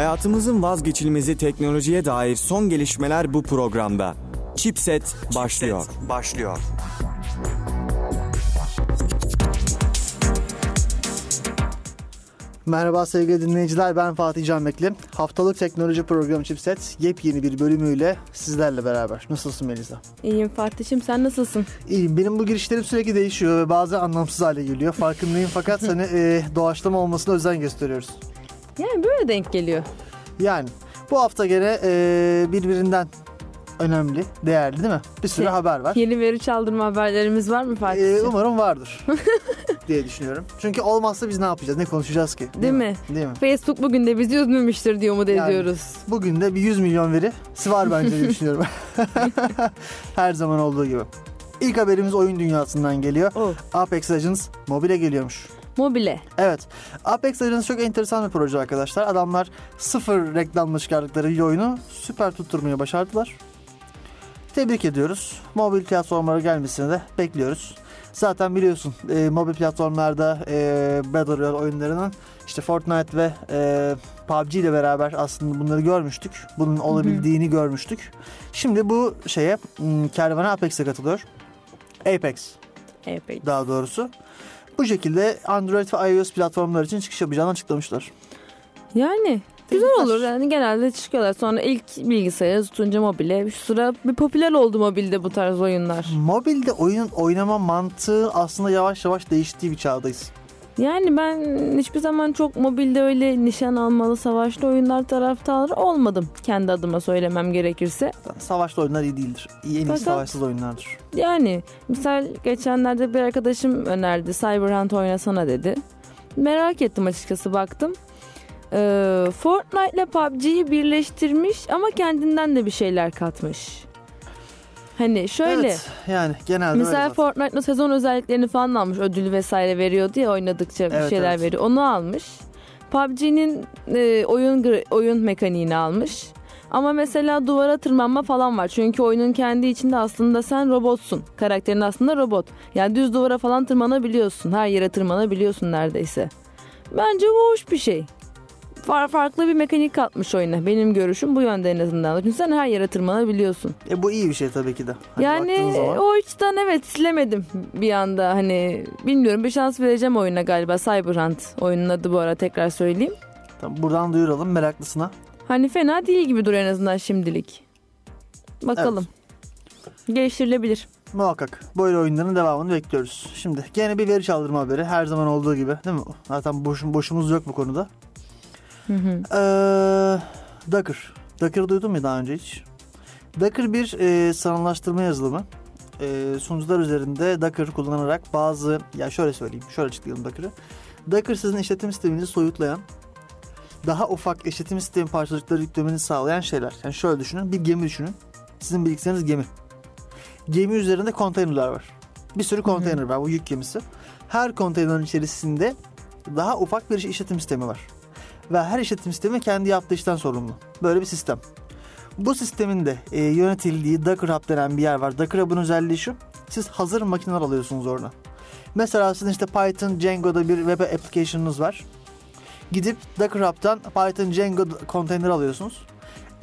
Hayatımızın vazgeçilmezi teknolojiye dair son gelişmeler bu programda. Chipset başlıyor. Chipset başlıyor. Merhaba sevgili dinleyiciler ben Fatih Canbekli. Haftalık teknoloji programı Chipset yepyeni bir bölümüyle sizlerle beraber. Nasılsın Melisa? İyiyim Fatih'im sen nasılsın? İyiyim. Benim bu girişlerim sürekli değişiyor ve bazı anlamsız hale geliyor. Farkındayım fakat hani e, doğaçlama olmasına özen gösteriyoruz. Yani böyle denk geliyor. Yani bu hafta gene e, birbirinden önemli, değerli değil mi? Bir sürü Şey, haber var. Yeni veri çaldırma haberlerimiz var mı Fatih'im? E, umarım vardır diye düşünüyorum. Çünkü olmazsa biz ne yapacağız, ne konuşacağız ki? Değil mi? Değil mi? Facebook bugün de bizi üzmemiştir diye umut Yani. ediyoruz. Bugün de bir 100 milyon veri var bence diye düşünüyorum. Her zaman olduğu gibi. İlk haberimiz oyun dünyasından geliyor. Oh. Apex Legends mobile geliyormuş. Mobile. Evet. Apex Legends çok enteresan bir proje arkadaşlar. Adamlar sıfır reklamla çıkardıkları bir oyunu süper tutturmaya başardılar. Tebrik ediyoruz. Mobil platformlara gelmesini de bekliyoruz. Zaten biliyorsun e, mobil platformlarda e, Battle Royale oyunlarının işte Fortnite ve e, PUBG ile beraber aslında bunları görmüştük. Bunun olabildiğini görmüştük. Şimdi bu şeye kervana Apex'e katılıyor. Apex Epey. daha doğrusu. Bu şekilde Android ve iOS platformlar için çıkış yapacağını açıklamışlar. Yani güzel olur. Yani genelde çıkıyorlar. Sonra ilk bilgisayarı tutunca mobile. Şu sıra bir popüler oldu mobilde bu tarz oyunlar. Mobilde oyun oynama mantığı aslında yavaş yavaş değiştiği bir çağdayız. Yani ben hiçbir zaman çok mobilde öyle nişan almalı savaşlı oyunlar taraftarı olmadım. Kendi adıma söylemem gerekirse. Savaşlı oyunlar iyi değildir. İyi en iyi Fakat- savaşsız oyunlardır. Yani misal geçenlerde bir arkadaşım önerdi Cyberhunt oynasana dedi. Merak ettim açıkçası baktım. Ee, Fortnite ile PUBG'yi birleştirmiş ama kendinden de bir şeyler katmış. Hani şöyle Evet yani genelde öyle mesela zaten. Fortnite'ın sezon özelliklerini falan almış ödül vesaire veriyordu ya oynadıkça bir Evet, şeyler evet. veriyor onu almış. PUBG'nin e, oyun oyun mekaniğini almış. Ama mesela duvara tırmanma falan var. Çünkü oyunun kendi içinde aslında sen robotsun. Karakterin aslında robot. Yani düz duvara falan tırmanabiliyorsun. Her yere tırmanabiliyorsun neredeyse. Bence bu hoş bir şey. Far farklı bir mekanik katmış oyuna. Benim görüşüm bu yönde en azından. Çünkü sen her yere tırmanabiliyorsun. E, bu iyi bir şey tabii ki de. Hani yani o açıdan evet silemedim bir anda hani bilmiyorum bir şans vereceğim oyuna galiba Cyberhunt oyunun adı bu ara tekrar söyleyeyim. Tamam, buradan duyuralım meraklısına. Hani fena değil gibi duruyor en azından şimdilik. Bakalım. Geliştirilebilir. Muhakkak böyle oyunların devamını bekliyoruz. Şimdi gene bir veri çaldırma haberi her zaman olduğu gibi değil mi? Zaten boşum, boşumuz yok bu konuda. Hı hı. Ee, Docker. Docker duydun mu daha önce hiç? Docker bir e, sanallaştırma yazılımı. E, sunucular üzerinde Docker kullanarak bazı ya şöyle söyleyeyim, şöyle açıklayalım Docker'ı. Docker sizin işletim sisteminizi soyutlayan, daha ufak işletim sistemi parçacıkları yüklemenizi sağlayan şeyler. Yani şöyle düşünün, bir gemi düşünün. Sizin bilgisayarınız gemi. Gemi üzerinde konteynerler var. Bir sürü konteyner var, bu yük gemisi. Her konteynerin içerisinde daha ufak bir işletim sistemi var ve her işletim sistemi kendi yaptığı işten sorumlu. Böyle bir sistem. Bu sistemin de e, yönetildiği Docker Hub denen bir yer var. Docker Hub'ın özelliği şu. Siz hazır makineler alıyorsunuz orada. Mesela sizin işte Python, Django'da bir web application'ınız var. Gidip Docker Hub'dan Python, Django konteyner alıyorsunuz.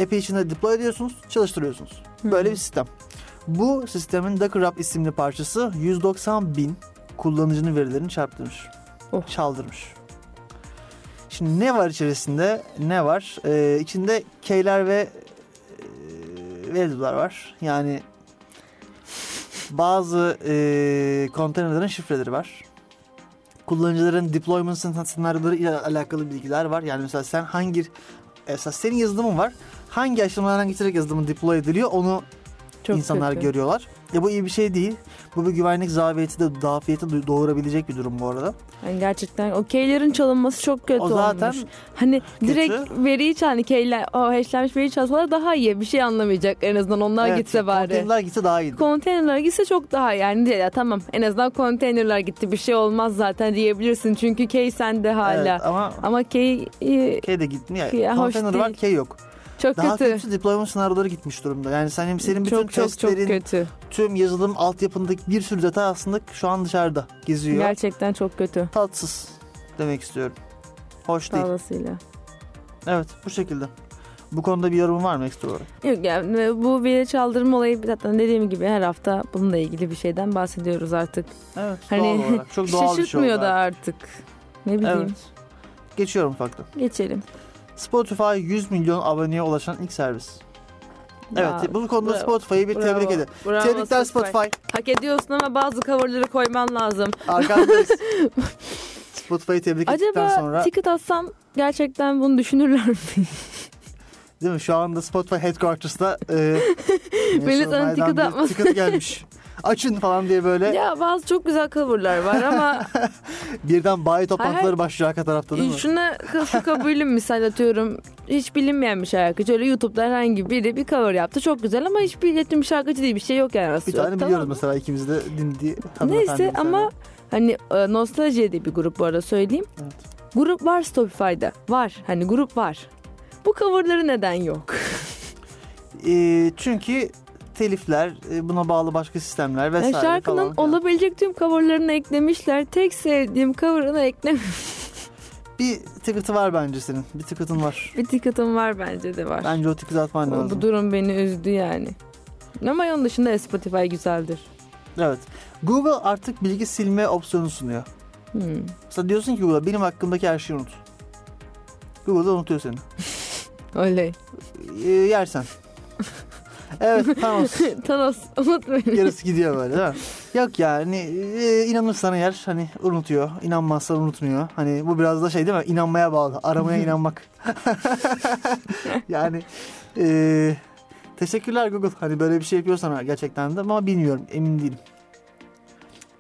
App'i içine deploy ediyorsunuz, çalıştırıyorsunuz. Böyle bir sistem. Bu sistemin Docker Hub isimli parçası 190 bin kullanıcının verilerini çarptırmış. Oh. Çaldırmış. Şimdi ne var içerisinde? Ne var? Ee, içinde keyler ve e, value'lar var. Yani bazı e, konteynerlerin şifreleri var. Kullanıcıların deployment senaryoları ile alakalı bilgiler var. Yani mesela sen hangi mesela senin yazılımın var. Hangi aşamalardan geçerek yazılımın deploy ediliyor onu Çok insanlar kötü. görüyorlar. Ya bu iyi bir şey değil. Bu bir güvenlik zaviyeti de dafiyeti doğurabilecek bir durum bu arada. Yani gerçekten o keylerin çalınması çok kötü O zaten olmuş. Hani kötü. direkt veriyi çal, hani keyler, o hashlenmiş veriyi çalsalar daha iyi. Bir şey anlamayacak en azından onlar Evet, gitse bari. Konteynerler gitse daha iyiydi. Konteynerler gitse çok daha iyi. yani ya tamam en azından konteynerler gitti bir şey olmaz zaten diyebilirsin çünkü key sende hala. Evet, ama Ama key e, K de gitmiyor. Ya, Konteyner var değil. K yok. Çok Daha kötü. kötüsü deployment senaryoları gitmiş durumda. Yani senin, senin bütün Çok çok çok testlerin, kötü. tüm yazılım altyapındaki bir sürü detay aslında şu an dışarıda geziyor. Gerçekten çok kötü. Tatsız demek istiyorum. Hoş değil. Fazlasıyla. Evet bu şekilde. Bu konuda bir yorum var mı ekstra olarak? Yok yani e, bu veri çaldırma olayı zaten dediğim gibi her hafta bununla ilgili bir şeyden bahsediyoruz artık. Evet Hani doğal olarak. Çok doğal bir şey oldu da artık. artık. Ne bileyim. Evet. Geçiyorum ufaktan. Geçelim. Spotify 100 milyon aboneye ulaşan ilk servis. Evet Ya, bu konuda bravo, Spotify'ı bir bravo, tebrik bravo Tebrikler Spotify. Hak ediyorsun ama bazı coverları koyman lazım. Arkadaşlar Spotify'ı tebrik ettikten Acaba sonra ticket atsam gerçekten bunu düşünürler mi? değil mi? Şu anda Spotify headquarters'ta e, sana High'dan ticket atması. ticket gelmiş. Açın falan diye böyle ya bazı çok güzel coverlar var ama birden bayi toplantıları Hayır. başlıyor arka tarafta değil mi? şuna şu kabulüm misal atıyorum. Hiç bilinmeyen bir şarkıcı. Öyle YouTube'da herhangi biri bir cover yaptı. Çok güzel ama hiç bir şarkıcı değil. Bir şey yok yani Bir aslında. tane Tamam biliyoruz mı? mesela ikimiz de dinlediği Neyse bir tane. ama hani e, Nostalji diye bir grup bu arada söyleyeyim. Evet. Grup var Spotify'da. Var. Hani grup var. Bu coverları neden yok? E, çünkü telifler, e, buna bağlı başka sistemler Yani vesaire şarkının falan. filan. olabilecek tüm coverlarını eklemişler. Tek sevdiğim cover'ını eklemiş. Bir ticket'ı var bence senin. Bir ticket'ın var. bir ticket'ım var bence de var. Bence o ticket'ı atman lazım. Bu durum beni üzdü yani. Ama onun dışında Spotify güzeldir. Evet. Google artık bilgi silme opsiyonu sunuyor. Hmm. Mesela diyorsun ki Google'a benim hakkımdaki her şeyi unut. Google da unutuyor seni. Öyle. E, yersen. Evet Thanos. Thanos unut beni. Yarısı gidiyor böyle değil mi? Yok yani e, inanırsan eğer hani unutuyor. İnanmazsan unutmuyor. Hani bu biraz da şey değil mi? İnanmaya bağlı. Aramaya inanmak. yani e, teşekkürler Google. Hani böyle bir şey yapıyorsan gerçekten de ama bilmiyorum. Emin değilim.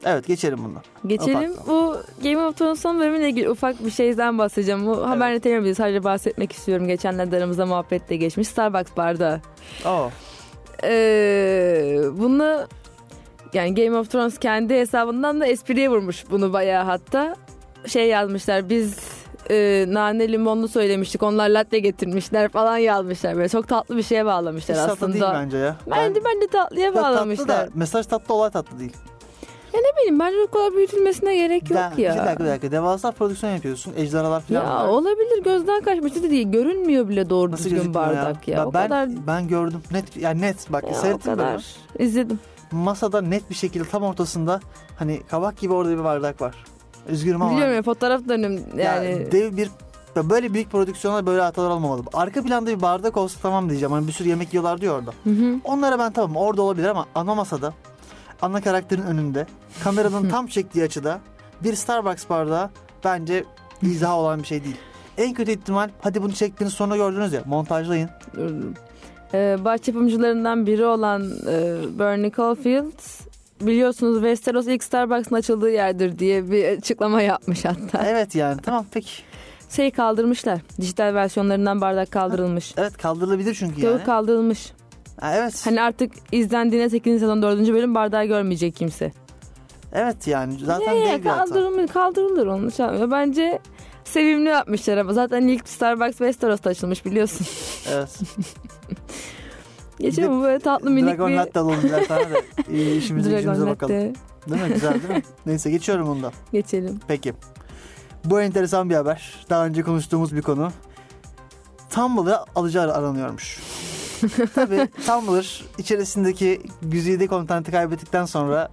Evet geçelim bundan. Geçelim. Ufak. Bu Game of Thrones son bölümüyle ilgili ufak bir şeyden bahsedeceğim. Bu haber niteliği. Sadece bahsetmek istiyorum. Geçenlerde aramızda muhabbette geçmiş. Starbucks bardağı. Oo. Ee, bunu yani Game of Thrones kendi hesabından da espriye vurmuş bunu bayağı hatta. Şey yazmışlar biz e, nane limonlu söylemiştik onlar latte getirmişler falan yazmışlar böyle çok tatlı bir şeye bağlamışlar Hiç tatlı aslında. değil bence ya. Bence ben de tatlıya Ya tatlı bağlamışlar. da mesaj tatlı olay tatlı değil. Ne bileyim bence o kadar büyütülmesine gerek yok ya. Bir dakika bir dakika. Devasa prodüksiyon yapıyorsun. Ejderhalar falan Ya var. olabilir gözden kaçmıştı da değil. Görünmüyor bile doğru Nasıl düzgün bardak ya. Ben, O ben, kadar ben gördüm. Net yani net bak ya, o seyrettim böyle. kadar. İzledim. Masada net bir şekilde tam ortasında hani kabak gibi orada bir bardak var. Üzgünüm ama. Biliyorum ya fotoğraflarım yani. Ya dev bir ya böyle büyük prodüksiyona böyle hatalar olmamalı. Arka planda bir bardak olsa tamam diyeceğim. Hani bir sürü yemek yiyorlar diyor orada. Hı hı. Onlara ben tamam orada olabilir ama ana masada ana karakterin önünde kameranın tam çektiği açıda bir Starbucks bardağı bence izah olan bir şey değil. En kötü ihtimal hadi bunu çektiğiniz sonra gördünüz ya montajlayın. Ee, baş yapımcılarından biri olan e, Bernie Caulfield biliyorsunuz Westeros ilk Starbucks'ın açıldığı yerdir diye bir açıklama yapmış hatta. Evet yani tamam peki. Şey kaldırmışlar. Dijital versiyonlarından bardak kaldırılmış. Evet kaldırılabilir çünkü Göğü yani. kaldırılmış. Evet. Hani artık izlendiğine 8. sezon 4. bölüm bardağı görmeyecek kimse. Evet yani zaten hata. kaldırılır, kaldırılır onu şey yapmıyor. Bence sevimli yapmışlar ama zaten ilk Starbucks Westeros'ta açılmış biliyorsun. Evet. Geçelim bu böyle tatlı minik Dragon bir Latte alalım birer tane de işimize Dragon gücümüze bakalım. Değil mi? Güzel değil mi? Neyse geçiyorum bundan. Geçelim. Peki. Bu enteresan bir haber. Daha önce konuştuğumuz bir konu. Tumblr'a alıcı ar- aranıyormuş. Tabii Tumblr içerisindeki güzide kontenti kaybettikten sonra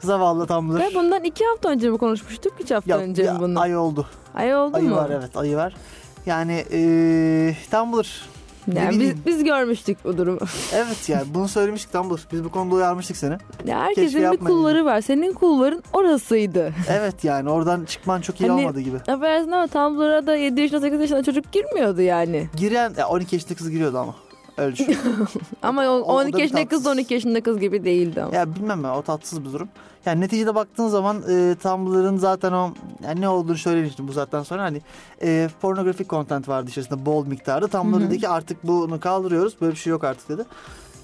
zavallı Tumblr. Ya bundan iki hafta önce mi konuşmuştuk? Üç hafta Ya- önce ya mi bunu? Ay oldu. Ay oldu Ayı mu? var evet ayı var. Yani eee Tumblr. Yani biz, biz görmüştük bu durumu. Evet yani bunu söylemiştik Tumblr. Biz bu konuda uyarmıştık seni. Ya herkesin bir yapmayın. kulvarı var. Senin kulvarın orasıydı. Evet yani oradan çıkman çok iyi Hani- olmadı gibi. Affedersin ama Tumblr'a da 7 yaşında 8 yaşında çocuk girmiyordu yani. Giren ya 12 yaşında kız giriyordu ama. Düşün. Ama o- O- o da 12 bir yaşında kız da tatsız. 12 yaşında kız gibi değildi ama. ya bilmem ben o tatsız bir durum. Yani neticede baktığın zaman e, Tumblr'ın zaten o yani ne olduğunu söylemiştim bu zaten sonra hani e, pornografik content vardı içerisinde bol miktarda. Tumblr dedi ki artık bunu kaldırıyoruz böyle bir şey yok artık dedi.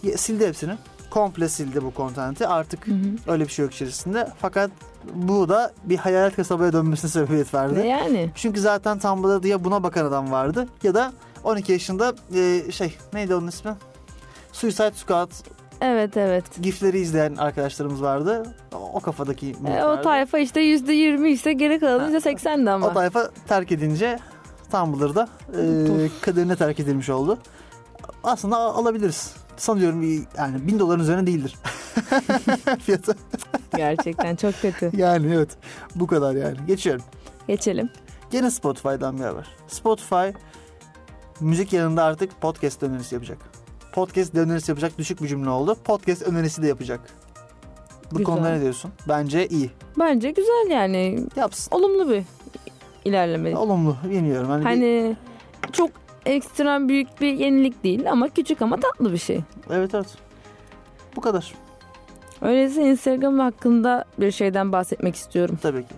Ya, sildi hepsini. Komple sildi bu content'i artık Hı hı. öyle bir şey yok içerisinde. Fakat bu da bir hayalet kasabaya dönmesine sebebiyet verdi. Ve yani. Çünkü zaten Tumblr'da ya buna bakan adam vardı ya da 12 yaşında e, şey neydi onun ismi? Suicide Squad Evet evet. gifleri izleyen arkadaşlarımız vardı. O, kafadaki E, o tayfa işte %20 ise geri kalan Ha. %80'di ama. O tayfa terk edince Tumblr'da e, kaderine terk edilmiş oldu. Aslında al- alabiliriz. Sanıyorum yani bin doların üzerine değildir. Fiyatı. Gerçekten çok kötü. Yani evet. Bu kadar yani. Geçiyorum. Geçelim. Gene Spotify'dan bir haber. Spotify müzik yanında artık podcast önerisi yapacak. Podcast önerisi yapacak düşük bir cümle oldu. Podcast önerisi de yapacak. Bu Güzel. konuda ne diyorsun? Bence iyi. Bence güzel yani. Yapsın. Olumlu bir ilerleme. Olumlu. Bilmiyorum. Hani, bir- Hani çok ekstrem büyük bir yenilik değil ama küçük ama tatlı bir şey. evet evet. Bu kadar. Öyleyse Instagram hakkında bir şeyden bahsetmek istiyorum. Tabii ki.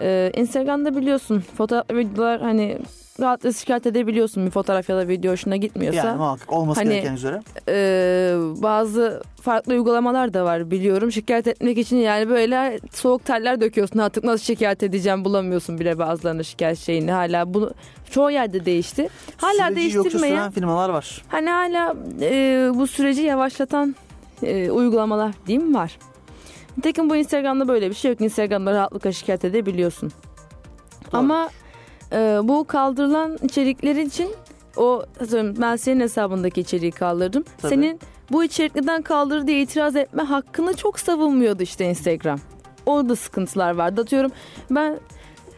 Ee, Instagram'da biliyorsun fotoğraf videolar hani rahatlıkla şikayet edebiliyorsun bir fotoğraf ya da video hoşuna gitmiyorsa. Yani muhakkak olması Hani- gereken üzere. Ee, bazı farklı uygulamalar da var biliyorum. Şikayet etmek için yani böyle soğuk terler döküyorsun. Artık nasıl şikayet edeceğim bulamıyorsun bile bazılarını şikayet şeyini. Hala bunu çoğu yerde değişti. Hala Süreci yoksa değiştirmeyen süren firmalar var. hani hala e, bu süreci yavaşlatan e, uygulamalar diyeyim var. Nitekim bu Instagram'da böyle bir şey yok. Instagram'da rahatlıkla şikayet edebiliyorsun. Doğru. Ama e, bu kaldırılan içerikler için o ben senin hesabındaki içeriği kaldırdım. Tabii. Senin bu içeriklerden kaldır diye itiraz etme hakkını çok savunmuyordu işte Instagram. Orada sıkıntılar vardı. Atıyorum ben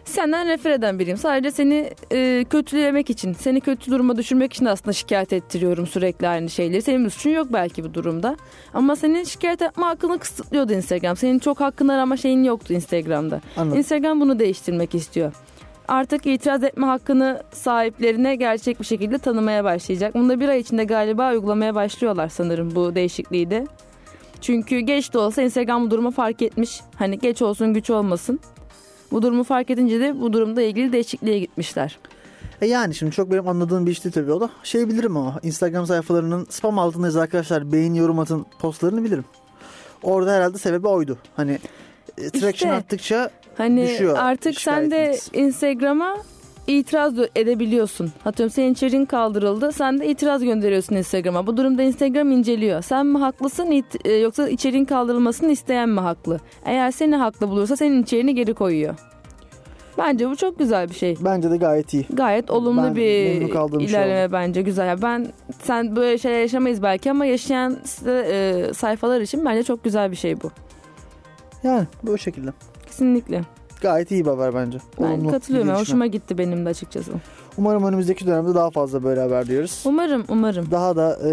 senden nefret eden biriyim. Sadece seni e, kötülemek için, seni kötü duruma düşürmek için aslında şikayet ettiriyorum sürekli aynı şeyleri. Senin suçun yok belki bu durumda. Ama senin şikayet etme hakkını kısıtlıyordu Instagram. Senin çok hakkın arama şeyin yoktu Instagram'da. Anladım. Instagram bunu değiştirmek istiyor. Artık itiraz etme hakkını sahiplerine gerçek bir şekilde tanımaya başlayacak. Bunu da bir ay içinde galiba uygulamaya başlıyorlar sanırım bu değişikliği de. Çünkü geç de olsa Instagram bu durumu fark etmiş. Hani geç olsun güç olmasın. Bu durumu fark edince de bu durumda ilgili değişikliğe gitmişler. E yani şimdi çok benim anladığım bir iş değil tabii o da. Şey bilirim ama Instagram sayfalarının spam altındayız arkadaşlar beğen yorum atın postlarını bilirim. Orada herhalde sebebi oydu. Hani e, traction İşte. arttıkça Hani Düşüyor artık sen de. Instagram'a itiraz edebiliyorsun. Atıyorum senin içeriğin kaldırıldı. Sen de itiraz gönderiyorsun Instagram'a. Bu durumda Instagram inceliyor. Sen mi haklısın it- e, yoksa içeriğin kaldırılmasını isteyen mi haklı? Eğer seni haklı bulursa senin içeriğini geri koyuyor. Bence bu çok güzel bir şey. bence de gayet iyi. Gayet olumlu Ben bir ilerleme bence güzel. Yani Ben sen böyle şeyler yaşamayız belki ama yaşayan e, sayfalar için bence çok güzel bir şey bu. Yani bu şekilde. Kesinlikle. Gayet iyi bir haber bence. Ben Olumlu katılıyorum. Yani. Hoşuma gitti benim de açıkçası. Umarım önümüzdeki dönemde daha fazla böyle haber duyuyoruz. Umarım umarım. Daha da e,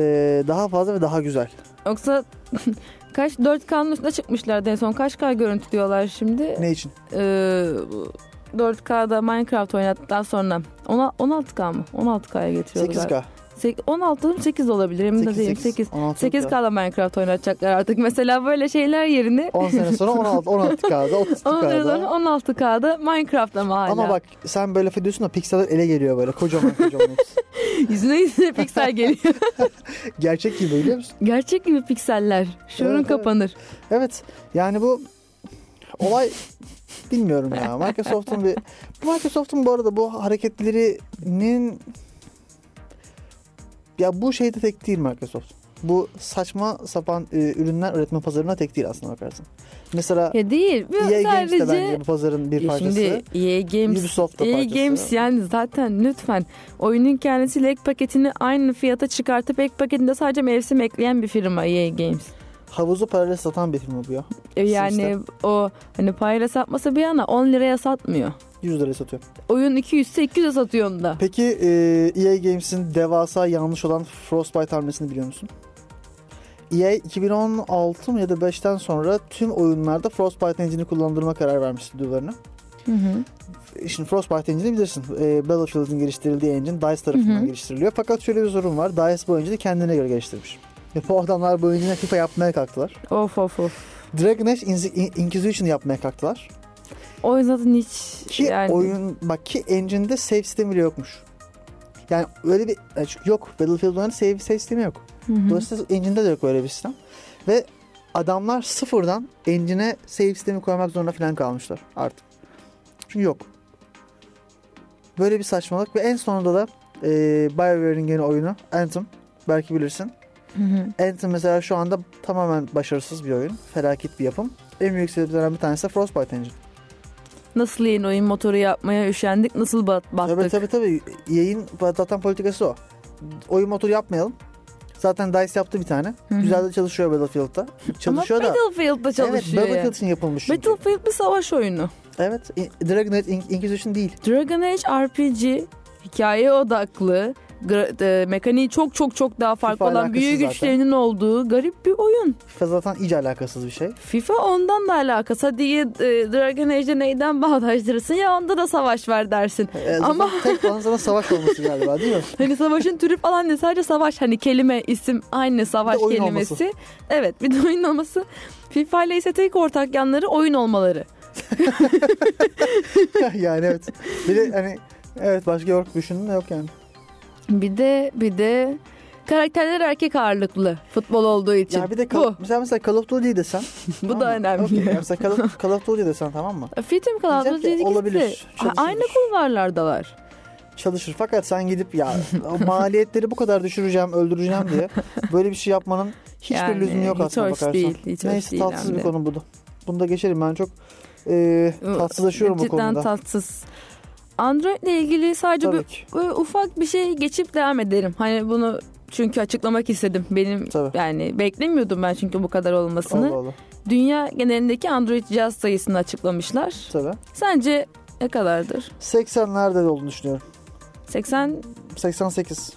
daha fazla ve daha güzel. Yoksa kaç 4K'nın üstüne çıkmışlardı en son. Kaç K görüntü diyorlar şimdi? Ne için? Ee, bu 4K'da Minecraft oynadıktan sonra ona 16K mı? 16K'ya getiriyorlar. 8K. 16 mı 8 olabilir emin de 8, değilim. 8. 8. 16K. 8K'da Minecraft oynatacaklar artık. Mesela böyle şeyler yerine 10 sene sonra 16 16K'da 10 sene sonra 32K'da. 16K'da Minecraft ama hala. Ama bak sen böyle ediyorsun da pikseller ele geliyor böyle kocaman kocaman. Yüzüne yüzüne piksel geliyor. Gerçek gibi biliyor musun? Gerçek gibi pikseller. Şuurun Evet, evet. kapanır. Evet yani bu olay bilmiyorum ya. Microsoft'un bir Microsoft'un bu arada bu hareketlerinin ya bu şeyde tek değil Microsoft. Bu saçma sapan e, ürünler üretme pazarına tek değil aslında bakarsın. Mesela Ya değil. Bu EA Games de bence bu pazarın bir parçası. Şimdi EA Games, Ubisoft da EA parçası. Games yani zaten lütfen oyunun kendisiyle ek paketini aynı fiyata çıkartıp ek paketinde sadece mevsim ekleyen bir firma EA Games. Havuzu paralel satan bir firma bu ya. E Yani Sistem. o hani parayla satması bir yana 10 liraya satmıyor. 100 liraya satıyor. Oyun 200 ise 200'e satıyor onu da. Peki e, EA Games'in devasa yanlış olan Frostbite hamlesini biliyor musun? EA 2016 mı ya da 5'ten sonra tüm oyunlarda Frostbite engine'i kullandırma karar vermiş stüdyolarına. Hı hı. Şimdi Frostbite engine'i bilirsin. E, Battlefield'in geliştirildiği engine DICE tarafından Hı hı. geliştiriliyor. Fakat şöyle bir sorun var. DICE bu engine'i kendine göre geliştirmiş. Ve bu adamlar bu engine'i FIFA yapmaya kalktılar. Of of of. Dragon Age Inzi- Inquisition yapmaya kalktılar. O zaten hiç Ki yani oyun bak ki engine'de save sistemi bile yokmuş. Yani öyle bir yok. Battlefield oyununda save, save sistemi yok. Hı hı. Dolayısıyla engine'de de yok öyle bir sistem. Ve adamlar sıfırdan engine'e save sistemi koymak zorunda falan kalmışlar artık. Çünkü yok. Böyle bir saçmalık ve en sonunda da e, BioWare'in yeni oyunu Anthem. Belki bilirsin. Hı hı. Anthem mesela şu anda tamamen başarısız bir oyun. Felaket bir yapım. En büyük sebeplerinden bir tanesi de Frostbite Engine. Nasıl yeni oyun motoru yapmaya üşendik, nasıl bat- battık. Evet tabii tabii. Yayın zaten politikası o. Oyun motoru yapmayalım. Zaten DICE yaptı bir tane. Hı hı. Güzel de çalışıyor Battlefield'da. Çalışıyor Ama da. Battlefield'da Evet çalışıyor Battlefield ya. için yapılmış çünkü. Battlefield bir savaş oyunu. Evet. Dragon Age In- Inquisition değil. Dragon Age RPG hikaye odaklı, e, mekaniği çok çok çok daha farklı FIFA olan büyü zaten. güçlerinin olduğu garip bir oyun. FIFA zaten iyice alakasız bir şey. FIFA ondan da alakası. Hadi e, Dragon Age'de neyden bağdaştırırsın ya onda da savaş var dersin. Zaten Ama- tek olan sana savaş olması galiba değil mi? Hani savaşın türü falan ne sadece savaş hani kelime isim aynı savaş kelimesi. olması. Evet bir de oyun olması. FIFA ile ise tek ortak yanları oyun olmaları. yani evet. Bir de hani evet başka yok düşündüm de yok yani. Bir de bir de karakterler erkek ağırlıklı futbol olduğu için. Ya bir de bu. Mesela, mesela Call of Duty desen. Bu tamam da mı? önemli. Okey, Mesela Call of, Call of Duty desen tamam mı? Fitim Call of Duty olabilir. Aynı kulvarlardalar. Çalışır fakat sen gidip ya maliyetleri bu kadar düşüreceğim, öldüreceğim diye böyle bir şey yapmanın hiçbir Yani lüzumu yok hiç aslında bakarsan. değil, hiç Neyse değil tatsız bir de. konu bu da. Bunu da geçelim ben çok e, tatsızlaşıyorum bu Cidden konuda. tatsız. Android ile ilgili sadece Tabii bir, ki. ufak bir şey geçip devam ederim. Hani bunu çünkü açıklamak istedim. Benim Tabii. yani beklemiyordum ben çünkü bu kadar olmasını. Allah Allah. Dünya genelindeki Android cihaz sayısını açıklamışlar. Tabii. Sence ne kadardır? 80'lerde olduğunu düşünüyorum. 80 88.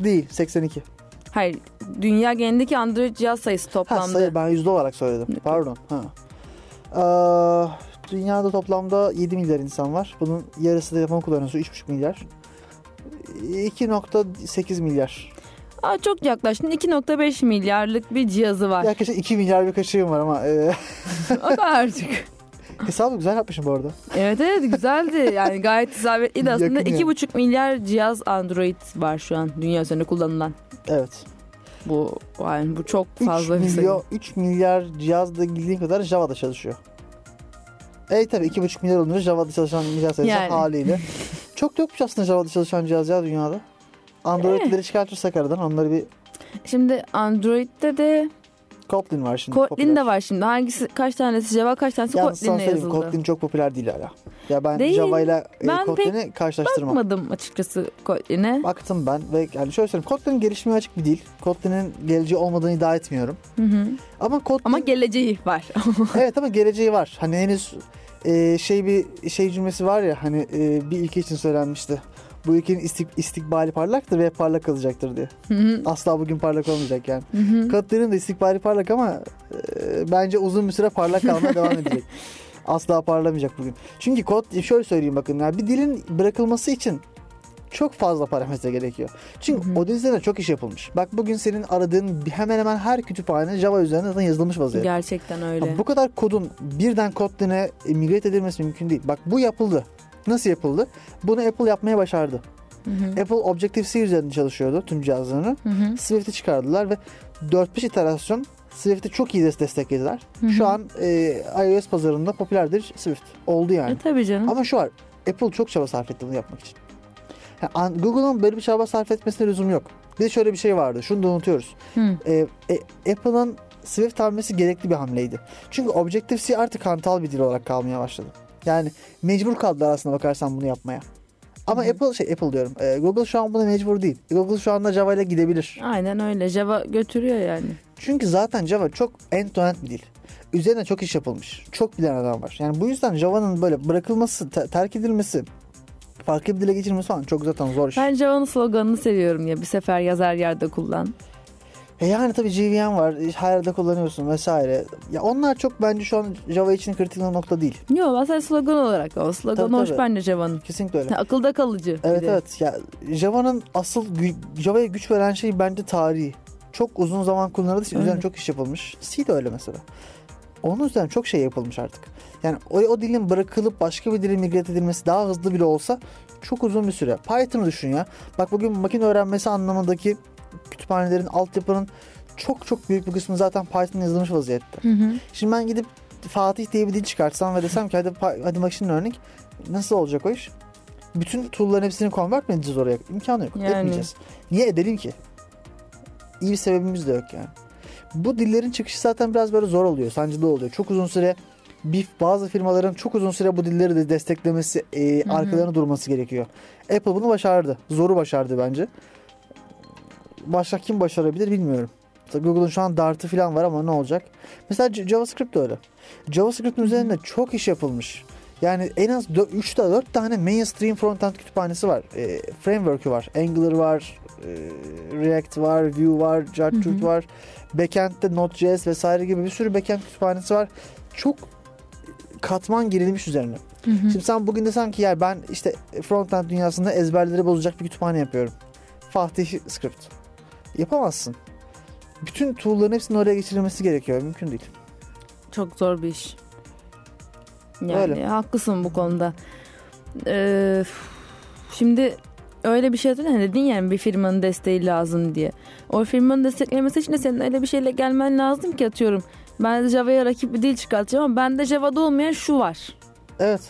Değil 82. hayır dünya genelindeki Android cihaz sayısı Ha toplamda. sayı ben yüzde olarak söyledim. Pardon. Ha. Aa, dünyada toplamda 7 milyar insan var. Bunun yarısı da telefon kullanıyorsa 3,5 milyar. 2.8 milyar. Aa, çok yaklaştın 2.5 milyarlık bir cihazı var. Yaklaşık 2 milyar bir kaçığım var ama e, o kadarcık. hesabı güzel yapmışım bu arada. Evet evet güzeldi. Yani gayet isabetliydi aslında. Yakın yani. 2,5 milyar cihaz Android var şu an dünya üzerinde kullanılan. Evet. Bu yani bu çok 3 fazla bir sayı. milyon, 3 milyar cihazda bildiğin kadar Java'da çalışıyor. E tabi 2,5 milyar olunca Java'da çalışan cihaz sayısı Yani. haliyle. Çok yokmuş aslında Java'da çalışan cihaz ya dünyada. Android'leri çıkartırsak aradan onları bir Şimdi Android'de de Kotlin var şimdi. Kotlin popüler. de var şimdi. Hangisi kaç tanesi Java kaç tanesi Yalnız Kotlin'le yazıldı. Kotlin çok popüler değil hala. Ya ben Değil. Java ile e, Ben Kotlin'i karşılaştırmam. Bakmadım açıkçası Kotlin'e. Baktım ben ve yani şöyle söyleyeyim Kotlin gelişmeye açık bir dil. Kotlin'in geleceği olmadığını iddia etmiyorum. Hı hı. Ama Kotlin Ama geleceği var. evet ama geleceği var. Hani henüz e, şey bir şey cümlesi var ya hani e, bir ülke için söylenmişti. Bu ülkenin istik, istikbali parlaktır ve parlak kalacaktır diye. Hı hı. Asla bugün parlak olmayacak yani. Hı hı. Kotlin'in de istikbali parlak ama e, bence uzun bir süre parlak kalmaya devam edecek. Asla parlamayacak bugün. Çünkü kod şöyle söyleyeyim bakın yani bir dilin bırakılması için çok fazla parametre gerekiyor. Çünkü Hı hı. o üzerinde çok iş yapılmış. Bak bugün senin aradığın hemen hemen her kütüphane Java üzerinde zaten yazılmış vaziyette. Gerçekten öyle. Ya bu kadar kodun birden Kotlin'e migrate edilmesi mümkün değil. Bak bu yapıldı. Nasıl yapıldı? Bunu Apple yapmaya başardı. Hı hı. Apple Objective-C üzerinde çalışıyordu tüm cihazlarını. Hı hı. Swift'i çıkardılar ve 4-5 iterasyon Swift'i çok iyi des- desteklediler. Hı hı. Şu an e, iOS pazarında popülerdir Swift. Oldu yani. E tabii canım. Ama şu var. Apple çok çaba sarf etti bunu yapmak için. An- Google'ın böyle bir çaba sarf etmesine lüzum yok. Bir de şöyle bir şey vardı. Şunu da unutuyoruz. Hı. E, e, Apple'ın Swift hamlesi gerekli bir hamleydi. Çünkü Objective-C artık hantal bir dil olarak kalmaya başladı. Yani mecbur kaldılar aslında bakarsan bunu yapmaya. Ama Hı hı. Apple şey Apple diyorum. e, Google şu an buna mecbur değil. Google şu anda Java ile gidebilir. Aynen öyle. Java götürüyor yani. Çünkü zaten Java çok end-to-end bir dil. Üzerine çok iş yapılmış. Çok bilen adam var. Yani bu yüzden Java'nın böyle bırakılması, te- terk edilmesi, farklı bir dile geçirilmesi falan çok zaten zor iş. Ben Java'nın sloganını seviyorum ya. Bir sefer yazar yerde kullan. E yani tabii JVM var. Her yerde kullanıyorsun vesaire. Ya onlar çok bence şu an Java için kritik nokta değil. Yok sadece slogan olarak o. Slogan Tabii, hoş tabii. bence Java'nın. Kesinlikle öyle. Akılda kalıcı. Evet evet. Ya Java'nın asıl Java'ya güç veren şey bence tarihi. Çok uzun zaman kullanıldığı için üzerine çok iş yapılmış. C de öyle mesela. Onun üzerine çok şey yapılmış artık. Yani o, o dilin bırakılıp başka bir dile migrate edilmesi daha hızlı bile olsa çok uzun bir süre. Python'ı düşün ya. Bak bugün makine öğrenmesi anlamındaki kütüphanelerin, altyapının çok çok büyük bir kısmı zaten Python'da yazılmış vaziyette. Hı hı. Şimdi ben gidip Fatih diye bir dil çıkartsam ve desem ki hadi, hadi machine learning nasıl olacak o iş? Bütün tool'ların hepsini convert mi edeceğiz oraya? İmkanı yok. Yani. Etmeyeceğiz. Niye edelim ki? İyi bir sebebimiz de yok yani. Bu dillerin çıkışı zaten biraz böyle zor oluyor. Sancılı oluyor. Çok uzun süre bir bazı firmaların çok uzun süre bu dilleri de desteklemesi, e, arkalarına durması gerekiyor. Apple bunu başardı. Zoru başardı bence. Başka kim başarabilir bilmiyorum. Google'un şu an Dart'ı falan var ama ne olacak? Mesela JavaScript de öyle. JavaScript'in üzerinde çok iş yapılmış. Yani en az 3 da 4 tane mainstream frontend kütüphanesi var. E, framework'ü var. Angular var, e, React var, Vue var, JavaScript var. Backend'de Node.js vesaire gibi bir sürü backend kütüphanesi var. Çok katman girilmiş üzerine. Şimdi sen bugün de sanki ya ben işte frontend dünyasında ezberleri bozacak bir kütüphane yapıyorum. Fatih Script. Yapamazsın. Bütün tool'ların hepsinin oraya geçirilmesi gerekiyor. Mümkün değil. Çok zor bir iş. Yani Öyle. haklısın bu konuda. Ee, şimdi öyle bir şey dedin hani dedin yani bir firmanın desteği lazım diye. O firmanın desteklemesi için de senin öyle bir şeyle gelmen lazım ki atıyorum. Ben Java'ya rakip bir dil çıkartacağım ama bende Java'da olmayan şu var. Evet.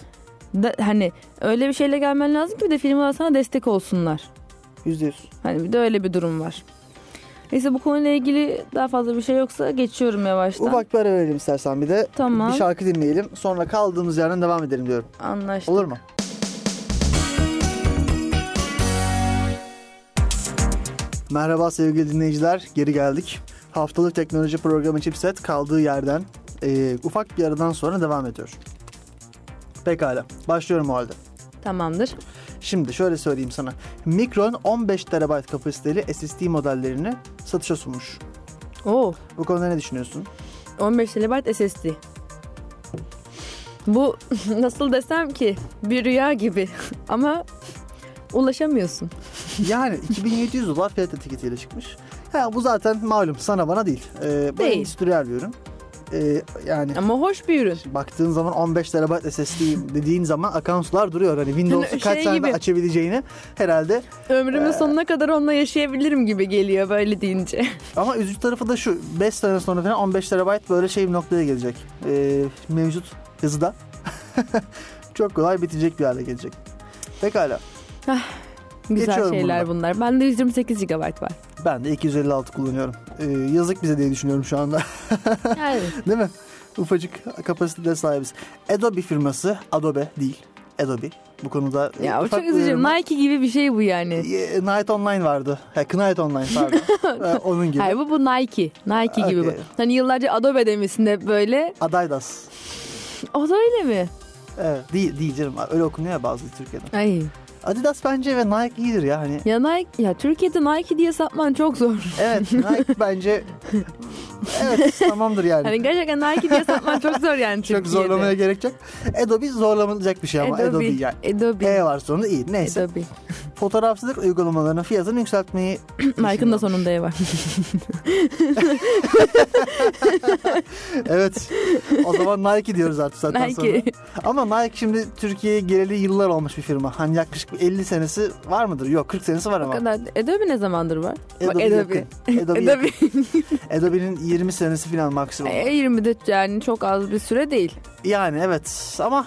Da, hani öyle bir şeyle gelmen lazım ki bir de firmalar sana destek olsunlar. Yüzde yüz. Hani bir de öyle bir durum var. Neyse bu konuyla ilgili daha fazla bir şey yoksa geçiyorum yavaştan. Ufak bir ara verelim istersen bir de. Tamam. Bir şarkı dinleyelim. Sonra kaldığımız yerden devam edelim diyorum. Anlaştık. Olur mu? Merhaba sevgili dinleyiciler. Geri geldik. Haftalık teknoloji programı Chipset kaldığı yerden e, ufak bir aradan sonra devam ediyor. Pekala. Başlıyorum o halde. Tamamdır. Şimdi şöyle söyleyeyim sana. Micron 15 TB kapasiteli SSD modellerini satışa sunmuş. Oo. Bu konuda ne düşünüyorsun? 15 TB SSD. Bu nasıl desem ki bir rüya gibi ama ulaşamıyorsun. Yani 2700 dolar fiyat etiketiyle çıkmış. Ha, bu zaten malum sana bana değil. Ee, bu Değil. endüstriyel bir ürün. Ee, yani Ama hoş bir ürün. baktığın zaman 15 TB SSD dediğin zaman akan sular duruyor. Hani Windows'u kaç şey saniyede gibi. açabileceğini herhalde. Ömrümün Ee. sonuna kadar onunla yaşayabilirim gibi geliyor böyle deyince. Ama üzücü tarafı da şu. 5 sene sonra falan 15 TB böyle şey bir noktaya gelecek. Ee, mevcut hızda. Çok kolay bitecek bir hale gelecek. Pekala. Güzel Geçiyorum şeyler bundan. bunlar. Bende 128 GB var. Ben de 256 kullanıyorum. Ee, yazık bize diye düşünüyorum şu anda. Değil mi? Ufacık kapasitede sahibiz. Adobe firması, Adobe değil, Adobe. Bu konuda e, ya o çok üzücü. Nike gibi bir şey bu yani. E, Night Online vardı. Ha, Knight Online pardon. E, Onun gibi. Hayır bu bu Nike. Nike gibi bu. Hani yıllarca Adobe demişsin de böyle. Adidas. O da öyle mi? Evet, değil, değil canım. Öyle okunuyor ya bazı Türkiye'de. Ay. Adidas bence ve Nike iyidir ya. Hani, Ya Nike ya Türkiye'de Nike diye satman çok zor. evet Nike bence evet tamamdır yani. Hani gerçekten Nike diye satman çok zor yani Çok Türkiye'de. zorlamaya gerek yok. Adobe zorlanacak bir şey ama Adobe, Adobe. yani. Adobe. E var sonunda iyi. Neyse. Adobe. Fotoğrafçılık uygulamalarının fiyatını yükseltmeyi Nike'ın da sonunda E var. Evet. O zaman Nike diyoruz artık zaten sonra. Nike. Ama Nike şimdi Türkiye'ye geleli yıllar olmuş bir firma. Hani yaklaşık 50 senesi var mıdır? Yok 40 senesi var O ama. kadar. Adobe ne zamandır var? Bak, Adobe, Adobe. yakın. Adobe, Adobe. Adobe'nin 20 senesi falan maksimum. E20 de yani çok az bir süre değil. Yani evet ama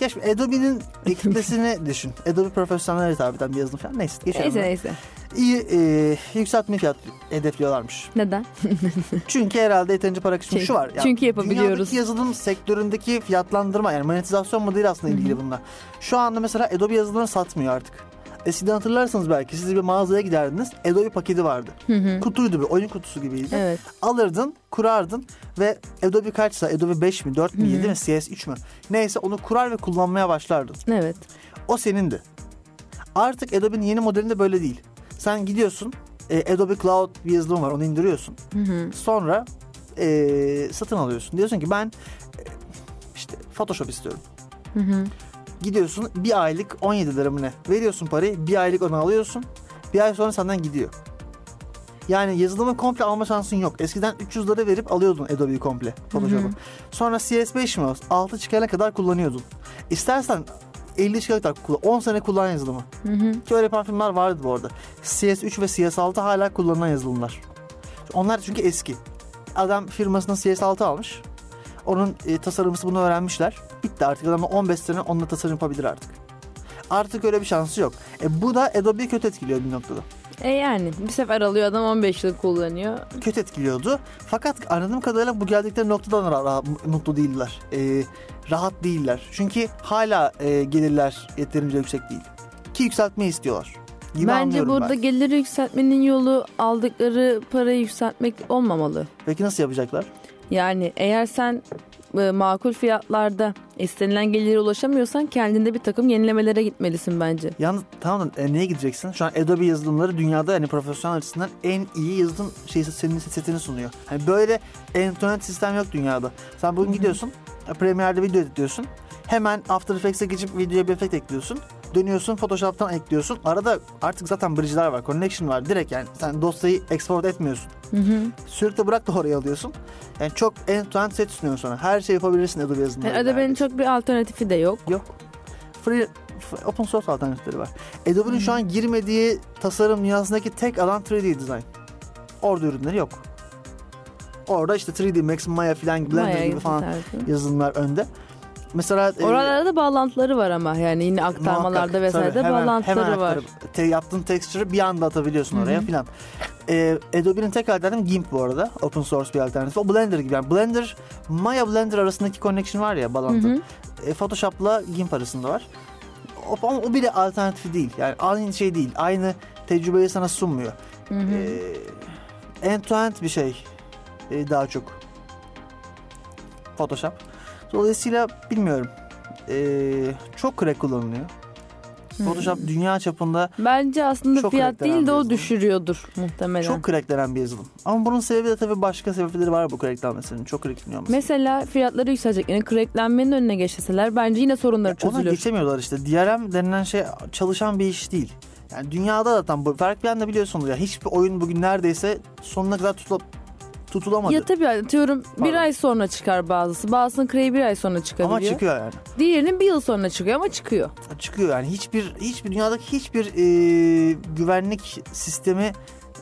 ya şimdi Adobe'nin kitlesini düşün. Adobe profesyonel eden bir yazılım falan. Neyse geçelim. Neyse neyse. İyi e, yükseltme fiyat hedefliyorlarmış. Neden? Çünkü herhalde yeterince para kısmı Çünkü- şu var. çünkü yapabiliyoruz. Dünyadaki yazılım sektöründeki fiyatlandırma yani monetizasyon modeli aslında ilgili bunlar. Şu anda mesela Adobe yazılımını satmıyor artık. Eskiden hatırlarsanız belki siz bir mağazaya giderdiniz. Adobe paketi vardı. Kutuydu bir oyun kutusu gibiydi. Evet. Alırdın, kurardın ve Adobe kaçsa Adobe 5 mi, 4 mi, Hı hı. 7 mi, CS3 mü? Neyse onu kurar ve kullanmaya başlardın. Evet. O senindi. Artık Adobe'nin yeni modelinde böyle değil. Sen gidiyorsun e, Adobe Cloud bir yazılım var onu indiriyorsun. Hı hı. Sonra e, satın alıyorsun. Diyorsun ki ben e, işte Photoshop istiyorum. Hı hı. Gidiyorsun bir aylık 17 lira mı ne? Veriyorsun parayı bir aylık onu alıyorsun. Bir ay sonra senden gidiyor. Yani yazılımı komple alma şansın yok. Eskiden 300 lira verip alıyordun Adobe'yi komple Photoshop'u. Sonra CS5 mi? 6 çıkana kadar kullanıyordun. İstersen 50 çıkana kadar kullan. 10 sene kullan yazılımı. Hı hı. Ki öyle yapan vardı bu arada. CS3 ve CS6 hala kullanılan yazılımlar. Onlar çünkü eski. Adam firmasının CS6 almış. Onun e, tasarımcısı bunu öğrenmişler. Bitti artık adam 15 sene onunla tasarım yapabilir artık. Artık öyle bir şansı yok. E, bu da Adobe'yi kötü etkiliyor bir noktada. E yani bir sefer alıyor adam 15 yıl kullanıyor. Kötü etkiliyordu. Fakat anladığım kadarıyla bu geldikleri noktadan ra- ra- mutlu değiller. Ee, rahat değiller. Çünkü hala e, gelirler yeterince yüksek değil. Ki yükseltmeyi istiyorlar. Gibi Bence burada ben. geliri yükseltmenin yolu aldıkları parayı yükseltmek olmamalı. Peki nasıl yapacaklar? Yani eğer sen e, makul fiyatlarda istenilen gelire ulaşamıyorsan kendinde bir takım yenilemelere gitmelisin bence. Yalnız tamam da e, neye gideceksin? Şu an Adobe yazılımları dünyada yani profesyonel açısından en iyi yazılım şeysi senin setini sunuyor. Hani böyle end-to-end sistem yok dünyada. Sen bugün gidiyorsun e, Premiere'de video editliyorsun. Hemen After Effects'e geçip videoya bir efekt ekliyorsun. Dönüyorsun Photoshop'tan ekliyorsun. Arada artık zaten bridge'ler var, connection var. Direkt yani sen dosyayı export etmiyorsun. Hı hı. Sürekli bırak da oraya alıyorsun. Yani çok end-to-end set sunuyor sana. Her şeyi yapabilirsin Adobe yazılımları. Yani Adobe'nin çok bir alternatifi de yok. Yok. Free, open source alternatifleri var. Adobe'nin şu an girmediği tasarım dünyasındaki tek alan 3D design. Orada ürünleri yok. Orada işte 3D Max, Maya falan Blender Maya gibi falan tarzı. yazılımlar önde. Mesela e, Oralarda da bağlantıları var ama yani yine aktarmalarda muhakkak, vesaire tabii, de hemen- bağlantıları hemen var. te- yaptığın texture'ı bir anda atabiliyorsun oraya Hı hı. filan. E, Adobe'nin tek alternatifi GIMP bu arada. Open source bir alternatif. O Blender gibi. Yani Blender, Maya Blender arasındaki connection var ya bağlantı. E, Photoshop'la GIMP arasında var. O, ama o bile alternatifi değil. Yani aynı şey değil. Aynı tecrübeyi sana sunmuyor. Hı hı. Ee, end to end bir şey e, daha çok. Photoshop. Dolayısıyla bilmiyorum. Ee, çok crack kullanılıyor. Hı. Photoshop dünya çapında Bence aslında Çok fiyat değil de o düşürüyordur muhtemelen. çok cracklenen bir yazılım. Ama bunun sebebi de tabii başka sebepleri var bu cracklenmesinin. Çok crackleniyor. Mesela fiyatları yükselecek. Yani cracklenmenin önüne geçseler bence yine sorunları Ona çözülür. geçemiyorlar işte. DRM denilen şey çalışan bir iş değil. Yani dünyada zaten bu fark bir anda biliyorsunuz ya hiçbir oyun bugün neredeyse sonuna kadar tutula, tutulamadı. Ya tabii atıyorum bir Pardon. ay sonra çıkar bazısı. Bazısının kreyi bir ay sonra çıkabiliyor. ama çıkıyor yani. Diğerinin bir yıl sonra çıkıyor ama çıkıyor. Çıkıyor yani hiçbir hiçbir dünyadaki hiçbir e, güvenlik sistemi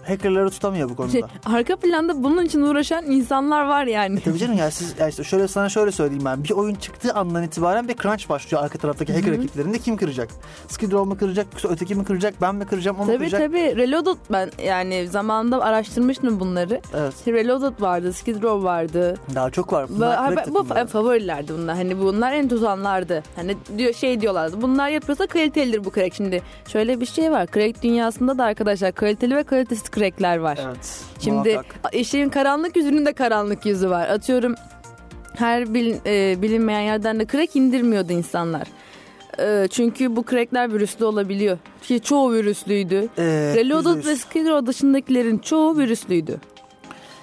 hackerları tutamıyor bu konuda. Şey, arka planda bunun için uğraşan insanlar var yani. Tabii canım ya siz ya işte şöyle sana şöyle söyleyeyim ben. Bir oyun çıktığı andan itibaren bir crunch başlıyor arka taraftaki hacker ekiplerinde. Kim kıracak? Skid Row mu kıracak? Öteki mi kıracak? Ben mi kıracağım? O mu Tabii kıracak? tabii. Reloaded ben yani zamanında araştırmıştım bunları. Evet. Reloaded vardı, Skid Row vardı. Daha çok var. Bu, Bunlar crack bu fa- favorilerdi bunlar. Hani bunlar en tutanlardı. Hani diyor şey diyorlardı. Bunlar yapıyorsa kalitelidir bu crack. Şimdi şöyle bir şey var. Crack dünyasında da arkadaşlar kaliteli ve kalitesiz crackler var. Evet. Şimdi muhakkak. işin karanlık yüzünün de karanlık yüzü var. Atıyorum her bil- e, bilinmeyen yerden de crack indirmiyordu insanlar. E, çünkü bu crackler virüslü olabiliyor. Ki çoğu virüslüydü. Ee, Reloaded ve. Skid dışındakilerin çoğu virüslüydü.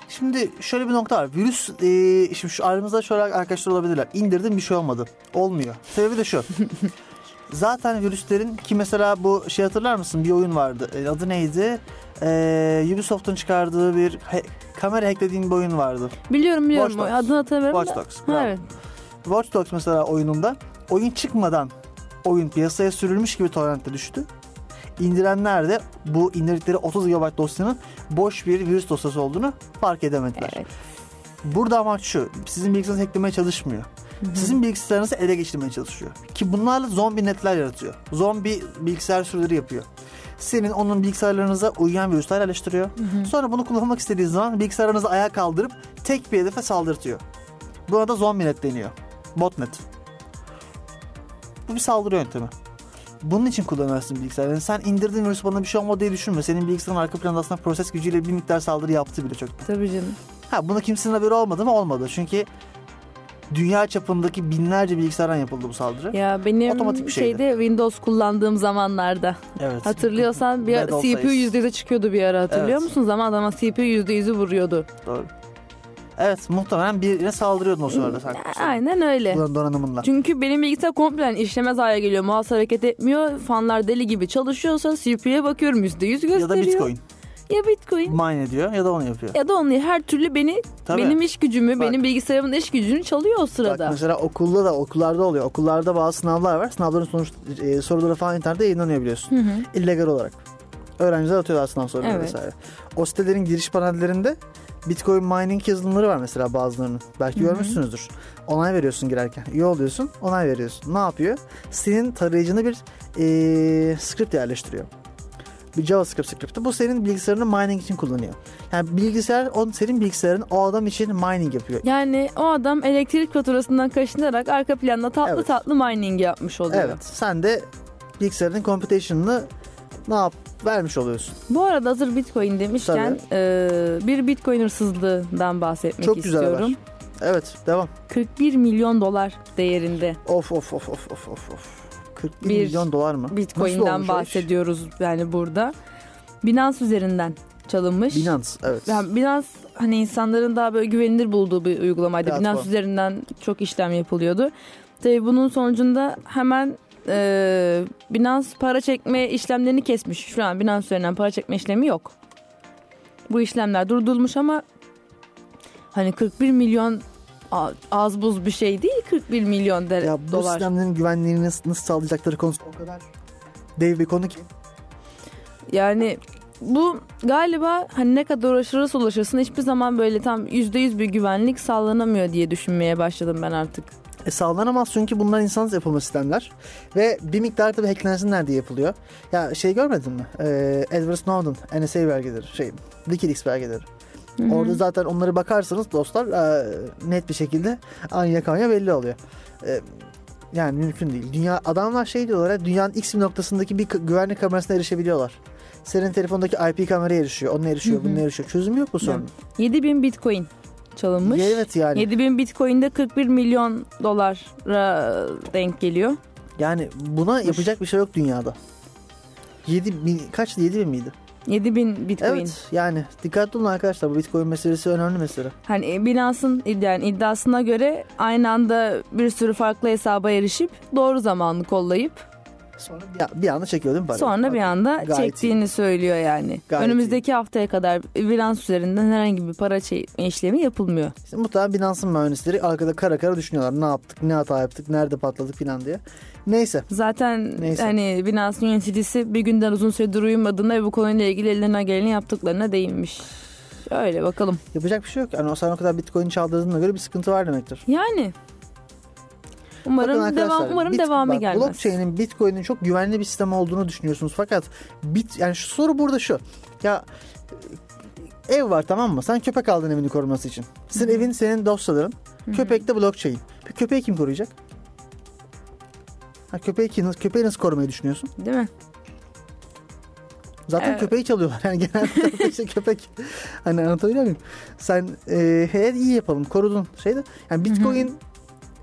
Şimdi şöyle bir nokta var. Virüs, e, şimdi şu aramızda şöyle arkadaşlar olabilirler. İndirdim bir şey olmadı. Olmuyor. Sebebi de şu. Zaten virüslerin ki mesela bu şey hatırlar mısın? Bir oyun vardı. E, adı neydi? E, Ubisoft'un çıkardığı bir he- kamera hacklediğin bir oyun vardı. Biliyorum biliyorum. Watch Dogs. Adını hatırlamıyorum Watch da. Dogs. Ha, evet. Watch Dogs mesela oyununda oyun çıkmadan oyun piyasaya sürülmüş gibi torrentte düştü. İndirenler de bu indirdikleri 30 GB dosyanın boş bir virüs dosyası olduğunu fark edemediler. Evet. Burada amaç şu. Sizin bilgisayarınızı hacklemeye çalışmıyor. Sizin bilgisayarınızı ele geçirmeye çalışıyor. Ki bunlarla zombi netler yaratıyor. Zombi bilgisayar sürüleri yapıyor. Senin onun bilgisayarlarınıza uyuyan virüsler yerleştiriyor. Sonra bunu kullanmak istediği zaman bilgisayarınızı ayağa kaldırıp tek bir hedefe saldırtıyor. Buna da zombi net deniyor. Botnet. Bu bir saldırı yöntemi. Bunun için kullanırsın bilgisayarı. Yani sen indirdiğin virüs bana bir şey olmadı diye düşünme. Senin bilgisayarın arka planda aslında proses gücüyle bir miktar saldırı yaptı bile çok. Tabii canım. Ha buna kimsenin haberi olmadı mı? Olmadı. Çünkü dünya çapındaki binlerce bilgisayardan yapıldı bu saldırı. Ya benim Otomatik bir şeydi. şeyde Windows kullandığım zamanlarda Evet. hatırlıyorsan bir old CPU days. %100'e çıkıyordu bir ara hatırlıyor Evet. musun? Zaman zaman CPU %100'ü vuruyordu. Doğru. Evet muhtemelen birine saldırıyordun o sırada sen. Aynen öyle. Bunun. Çünkü benim bilgisayar komple işlemez hale geliyor. Mouse hareket etmiyor. Fanlar deli gibi çalışıyorsa CPU'ya bakıyorum %100 gösteriyor. Ya da bitcoin. Ya Bitcoin. Mine ediyor ya da onu yapıyor. Ya da onu her türlü beni Tabii. benim iş gücümü, Bak. benim bilgisayarımın iş gücünü çalıyor o Bak sırada. mesela okulda da okullarda oluyor. Okullarda bazı sınavlar var. Sınavların sonuç e, soruları falan internette yayınlanıyor biliyorsun. Hı hı. illegal olarak. Öğrenciler atıyorlar sınav soruları Evet. vesaire. O sitelerin giriş panellerinde Bitcoin mining yazılımları var mesela bazılarının. Belki Hı hı. görmüşsünüzdür. Onay veriyorsun girerken. Üye oluyorsun, onay veriyorsun. Ne yapıyor? Senin tarayıcına bir eee script yerleştiriyor. Bir JavaScript script'i. Bu senin bilgisayarını mining için kullanıyor. Yani bilgisayar on senin bilgisayarın o adam için mining yapıyor. Yani o adam elektrik faturasından kaşınarak arka planda tatlı Evet. tatlı mining yapmış oluyor. Evet. Sen de bilgisayarın computation'ını ne yap vermiş oluyorsun. Bu arada hazır Bitcoin demişken e, bir Bitcoin hırsızlığından bahsetmek Çok güzel istiyorum. Evet, devam. 41 milyon dolar değerinde Of of of of of of of. 41 Bir milyon dolar mı? Bitcoin'den bahsediyoruz yani burada. Binance üzerinden çalınmış. Binance, evet. Yani Binance hani insanların daha böyle güvenilir bulduğu bir uygulamaydı. Platform. Binance üzerinden çok işlem yapılıyordu. Tabii bunun sonucunda hemen e, Binance para çekme işlemlerini kesmiş. Şu an Binance üzerinden para çekme işlemi yok. Bu işlemler durdurulmuş ama hani 41 milyon az buz bir şey değil 41 milyon de, Ya bu dolar. sistemlerin güvenliğini nasıl, nasıl sağlayacakları konusunda o kadar dev bir konu ki. Yani bu galiba hani ne kadar uğraşırsa ulaşırsın hiçbir zaman böyle tam %100 bir güvenlik sağlanamıyor diye düşünmeye başladım ben artık. E sağlanamaz çünkü bunlar insansız yapılma sistemler. Ve bir miktar da hacklensinler diye yapılıyor. Ya şey görmedin mi? Ee, Edward Snowden, NSA belgeleri, şey, Wikileaks belgeleri. Orada zaten onları bakarsanız dostlar e, net bir şekilde anya kanya belli oluyor. E, yani mümkün değil. Dünya adamlar şey diyorlar ya dünyanın x bir noktasındaki bir güvenlik kamerasına erişebiliyorlar. Senin telefondaki IP kameraya erişiyor, onunla erişiyor, bununla erişiyor. Çözüm yok bu sorunun. 7000 bitcoin çalınmış. Evet yani. 7000 bitcoin de 41 milyon dolara denk geliyor. Yani buna yapacak bir şey yok dünyada. 7 bin, kaçtı 7 bin miydi? 7000 bitcoin. Evet yani dikkatli olun arkadaşlar bu bitcoin meselesi önemli mesele. Hani Binance'ın yani iddiasına göre aynı anda bir sürü farklı hesaba erişip doğru zamanlı kollayıp Sonra bir, bir anda çekiyor değil mi para? sonra bir anda Gayet çektiğini söylüyor yani. Gayet Önümüzdeki haftaya kadar Binance üzerinden herhangi bir para çekme işlemi yapılmıyor. İşte muhtemelen Binance'ın mühendisleri arkada kara kara düşünüyorlar. Ne yaptık, ne hata yaptık, nerede patladık falan diye. Neyse. Zaten Neyse. hani Binance'ın yöneticisi bir günden uzun süredir uyumadığına ve bu konuyla ilgili ellerine geleni yaptıklarına değinmiş. Öyle bakalım. Yapacak bir şey yok. Yani o sen o kadar bitcoin çaldırdığına göre bir sıkıntı var demektir. Yani umarım devam umarım bit- devamı bak, gelmez. Blockchain'in Bitcoin'in çok güvenli bir sistem olduğunu düşünüyorsunuz. Fakat bit yani şu soru burada şu. Ya ev var tamam mı? Sen köpek aldın evini koruması için. Senin evin senin dosyaların. Köpek de blockchain. Bir köpeği kim koruyacak? Ha, köpeği, kim, köpeği nasıl korumayı düşünüyorsun? Değil mi? Zaten Evet. köpeği çalıyorlar. Yani genelde işte köpek. Hani anlatabiliyor muyum? Sen e, hey, iyi yapalım korudun şeyde. Yani Bitcoin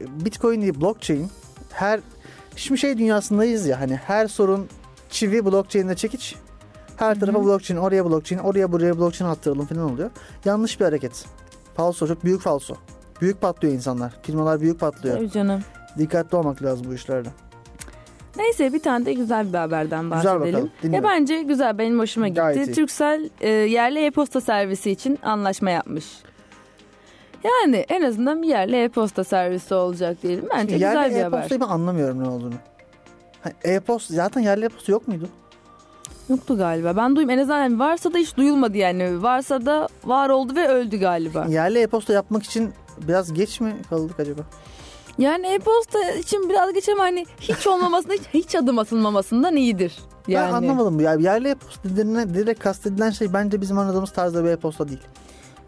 Bitcoin değil blockchain her şimdi şey dünyasındayız ya hani her sorun çivi blockchain'de çekiç. Her tarafa blockchain, oraya blockchain, oraya buraya blockchain attıralım falan oluyor. Yanlış bir hareket. Falso, çok büyük falso. Büyük patlıyor insanlar. Firmalar büyük patlıyor. Tabii canım. Dikkatli olmak lazım bu işlerde. Neyse bir tane de güzel bir haberden Güzel bahsedelim. bakalım, Ya dinliyorum. bence güzel benim hoşuma gitti. Gayet iyi. Türksel e, yerli e-posta servisi için anlaşma yapmış. Yani en azından bir yerli e-posta servisi olacak diyelim. Bence güzel yerli bir haber. e-postayı ben anlamıyorum ne olduğunu. E-posta zaten yerli e-posta yok muydu? Yoktu galiba. Ben duyum en azından yani varsa da hiç duyulmadı yani. Varsa da var oldu ve öldü galiba. Yerli e-posta yapmak için biraz geç mi kaldık acaba? Yani e-posta için biraz geçelim hani hiç olmamasında hiç, hiç adım atılmamasından iyidir. Yani. Ben anlamadım bu. Ya. Yerli e-posta denilen, direkt kastedilen şey bence bizim anladığımız tarzda bir e-posta değil.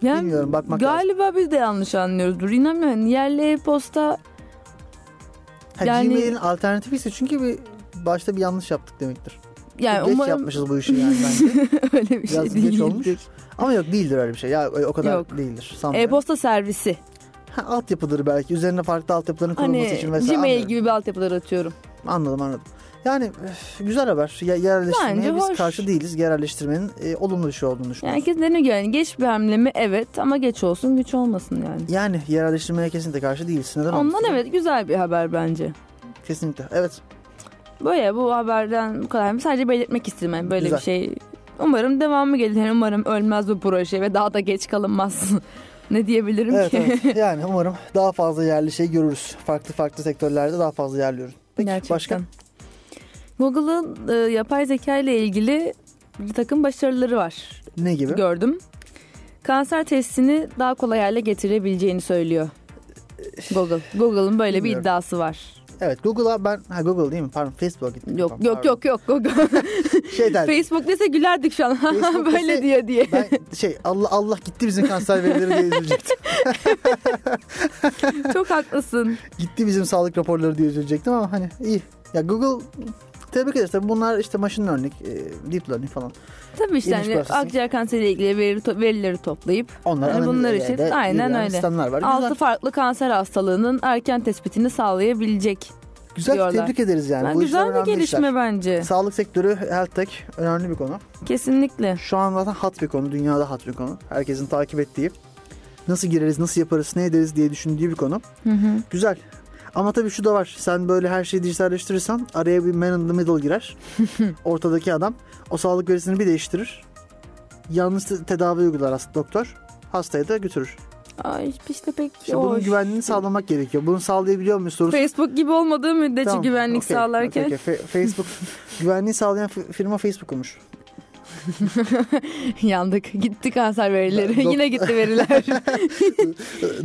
Yani Bilmiyorum, bakmak Galiba biz de yanlış anlıyoruzdur. İnanmıyorum. Yerli e-posta Ha, Yani- Gmail'in alternatifi ise çünkü bir başta bir yanlış yaptık demektir. yani geç umarım yapmışız bu işi yani bence. öyle bir Biraz şey geç değildir. olmuş. Ama yok değildir öyle bir şey. Ya o kadar Yok. değildir. E-posta servisi. Ha, altyapıdır belki. Üzerine farklı altyapıların kurulması Hani için vesaire. Gmail Anlıyorum. gibi bir altyapılar atıyorum. Anladım anladım. Yani güzel haber. Ya, yerelleştirmeye Bence biz hoş. karşı değiliz. Yerelleştirmenin e, olumlu bir şey olduğunu Yani düşünüyoruz. herkes ne diyor yani geç bir hamle mi? Evet ama geç olsun güç olmasın yani. Yani yerelleştirmeye kesinlikle karşı değiliz. Neden Ondan olmasın? evet güzel bir haber bence. Kesinlikle. Evet. Böyle bu haberden bu kadar. Sadece belirtmek istedim yani böyle Güzel. bir şey. Umarım devamı gelir. Yani umarım ölmez bu proje ve daha da geç kalınmaz. ne diyebilirim Evet, ki? evet. Yani umarım daha fazla yerli şey görürüz. Farklı farklı sektörlerde daha fazla yerliyoruz. Peki Gerçekten. başka? Google'ın e, yapay zeka ile ilgili bir takım başarıları var. Ne gibi? Gördüm. Kanser testini daha kolay hale getirebileceğini söylüyor. Google. Google'ın böyle bir Bilmiyorum. iddiası var. Evet Google'a ben ha Google değil mi? Pardon Facebook'a gittim. Yok Pardon. yok yok yok. Google. Şey der. Facebook dese gülerdik şu an. Böyle dese- diyor diye. ben şey Allah Allah gitti bizim kanser verileri diye üzülecektim. Çok haklısın. gitti bizim sağlık raporları diye üzülecektim ama hani iyi. Ya Google tebrik ederiz. Tabii bunlar işte machine learning, e, deep learning falan. Tabii işte İlginç hani processing. akciğer kanseriyle ilgili veri, to- verileri toplayıp Onlar Yani bunlar analiz için ede- aynen yürüyen öyle. Sistemler var. altı Güzel, farklı kanser hastalığının erken tespitini sağlayabilecek. güzel diyorlar. tebrik ederiz yani. Yani Bu işler güzel bir önemli gelişme işler. bence. Sağlık sektörü health tech önemli bir konu. Kesinlikle. Şu an zaten hot bir konu. Dünyada hot bir konu. Herkesin takip ettiği. Nasıl gireriz, nasıl yaparız, ne ederiz diye düşündüğü bir konu. Hı hı. Güzel. Ama tabii şu da var. Sen böyle her şeyi dijitalleştirirsen araya bir man in the middle girer. Ortadaki adam. O sağlık verisini bir değiştirir. Yanlış te- tedavi uygular aslında doktor. Hastayı da götürür. Ay işte pek İşte bunun güvenliğini sağlamak gerekiyor. Bunu sağlayabiliyor muyuz sorusu. Facebook gibi olmadığı müddetçe Tamam, güvenlik okey, sağlarken okey. Fe- Facebook güvenliği sağlayan fi- firma Facebook'umuş. yandık. Gitti kanser verileri. Dok- Yine gitti veriler.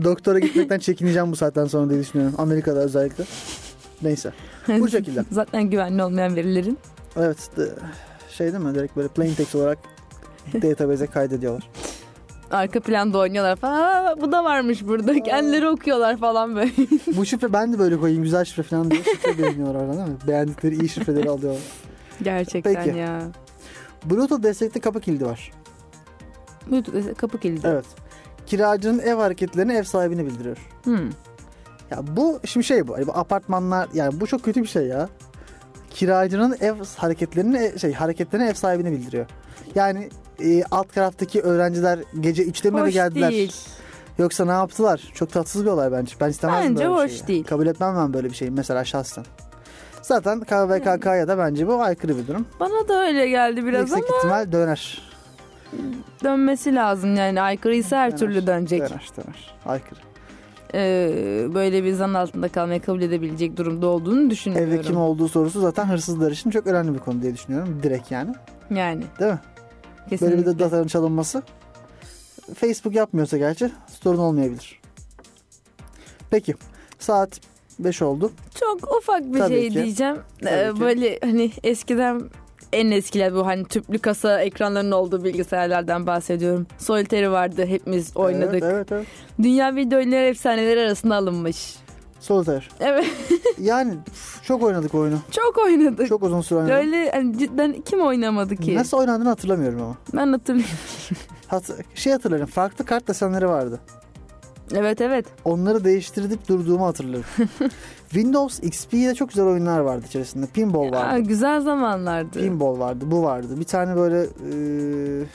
Doktora gitmekten çekineceğim bu saatten sonra diye düşünüyorum. Amerika'da özellikle. Neyse. Bu şekilde. Zaten güvenli olmayan verilerin. Evet. şey değil mi? Direkt böyle plain text olarak database'e kaydediyorlar. Arka planda oynuyorlar falan. Aa, bu da varmış burada. Kendileri okuyorlar falan böyle. Bu şifre ben de böyle koyayım güzel şifre falan diye şifre beğeniyorlar değil mi? Beğendikleri iyi şifreleri alıyorlar. Gerçekten Peki. ya. Bluetooth destekli kapı kilidi var. Bluetooth kapı kilidi. Evet. Kiracının ev hareketlerini ev sahibine bildiriyor. Hmm. Ya bu şimdi şey bu. hani bu apartmanlar yani bu çok kötü bir şey ya. Kiracının ev hareketlerini şey hareketlerini ev sahibine bildiriyor. Yani e, alt taraftaki öğrenciler gece 3'te mi eve Hoş geldiler? değil. Yoksa ne yaptılar? Çok tatsız bir olay bence. Ben istemezdim Bence böyle bir hoş şeyi. değil. Kabul etmem ben böyle bir şeyi mesela şahsen. Zaten KVKK'ya da bence bu aykırı bir durum. Bana da öyle geldi biraz Yüksek ama ihtimal döner. dönmesi lazım yani. Aykırıysa her Döner, türlü dönecek. Döner döner. Aykırı. Ee, böyle bir zan altında kalmayı kabul edebilecek durumda olduğunu düşünmüyorum. Evde kim olduğu sorusu zaten hırsızlar için çok önemli bir konu diye düşünüyorum. Direkt yani. Yani Değil mi? kesinlikle. Böyle bir de datanın çalınması. Facebook yapmıyorsa gerçi sorun olmayabilir. Peki. Saat 5 oldu. Çok ufak bir Tabii şey ki. diyeceğim. Tabii Ee, ki. böyle hani eskiden en eskiler bu hani tüplü kasa ekranlarının olduğu bilgisayarlardan bahsediyorum. Solitaire'i vardı hepimiz oynadık. Evet evet. evet. Dünya video oyunları efsaneleri arasında alınmış. Solitaire. Evet Yani çok oynadık oyunu. çok oynadık. Çok uzun süre oynadık. Öyle hani cidden kim oynamadı ki? Nasıl oynandığını hatırlamıyorum ama. Ben hatırlıyorum. Hat şey hatırlarım. Farklı kart desenleri vardı. Evet evet. Onları değiştirdik durduğumu hatırlarım. Windows XP'de çok güzel oyunlar vardı içerisinde. Pinball vardı. güzel zamanlardı. Pinball vardı. Bu vardı. Bir tane böyle eee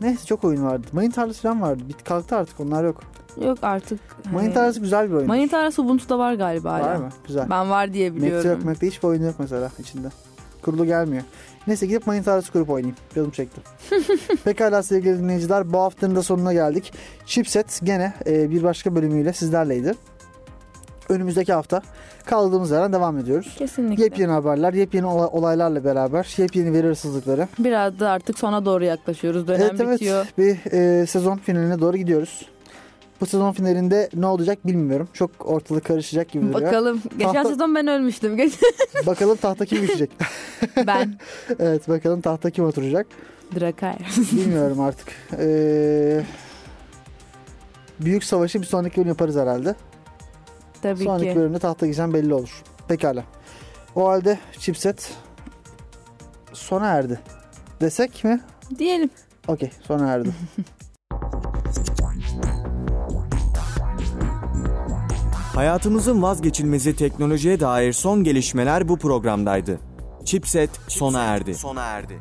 neyse çok oyun vardı. Mayın tarlası falan vardı. Bit kalktı artık onlar yok. Yok artık. Mayın hani- tarlası güzel bir oyun. Mayın tarlası Ubuntu'da var galiba Var hala. mı? Güzel. Ben var diye Mac'te yok. biliyorum. Mac'te hiçbir oyun yok mesela içinde. Kurulu gelmiyor. Neyse gidip mayın tarlası kurup oynayayım. Canım çekti. Pekala sevgili dinleyiciler bu haftanın da sonuna geldik. Chipset gene e, bir başka bölümüyle sizlerleydi. Önümüzdeki hafta kaldığımız yerden devam ediyoruz. Kesinlikle. Yepyeni haberler, yepyeni olay- olaylarla beraber, yepyeni veri hırsızlıkları. Biraz da artık sona doğru yaklaşıyoruz. Dönem evet evet bitiyor. bir e, sezon finaline doğru gidiyoruz. Bu sezon finalinde ne olacak bilmiyorum. Çok ortalık karışacak gibi duruyor. Bakalım. Geçen Tahta- sezon ben ölmüştüm. Bakalım tahta kim düşecek. ben. evet bakalım tahta kim oturacak. Drakar. Bilmiyorum artık. Ee, büyük savaşı bir sonraki bölüm yaparız herhalde. Tabii sonraki ki. bölümde tahta gizem belli olur. Pekala. O halde chipset sona erdi. Desek mi? Diyelim. Okey sona erdi. Hayatımızın vazgeçilmezi teknolojiye dair son gelişmeler bu programdaydı. Chipset sona erdi. Sona erdi.